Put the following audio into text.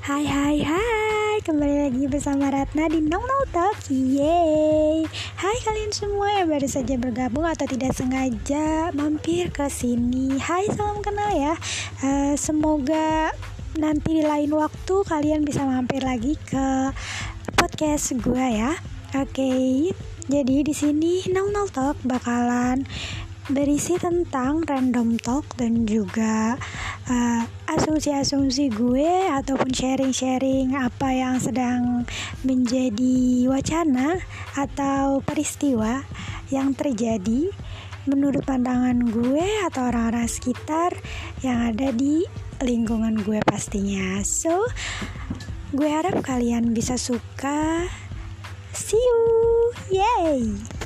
Hai hai hai. Kembali lagi bersama Ratna di Nong Nong Talk. Yeay. Hai kalian semua yang baru saja bergabung atau tidak sengaja mampir ke sini. Hai salam kenal ya. Uh, Semoga nanti di lain waktu kalian bisa mampir lagi ke podcast gue ya. Oke. Okay. Jadi di sini Nong Nong Talk bakalan berisi tentang random talk dan juga uh, asumsi-asumsi gue ataupun sharing-sharing apa yang sedang menjadi wacana atau peristiwa yang terjadi menurut pandangan gue atau orang-orang sekitar yang ada di lingkungan gue pastinya. So, gue harap kalian bisa suka. See you. Yay!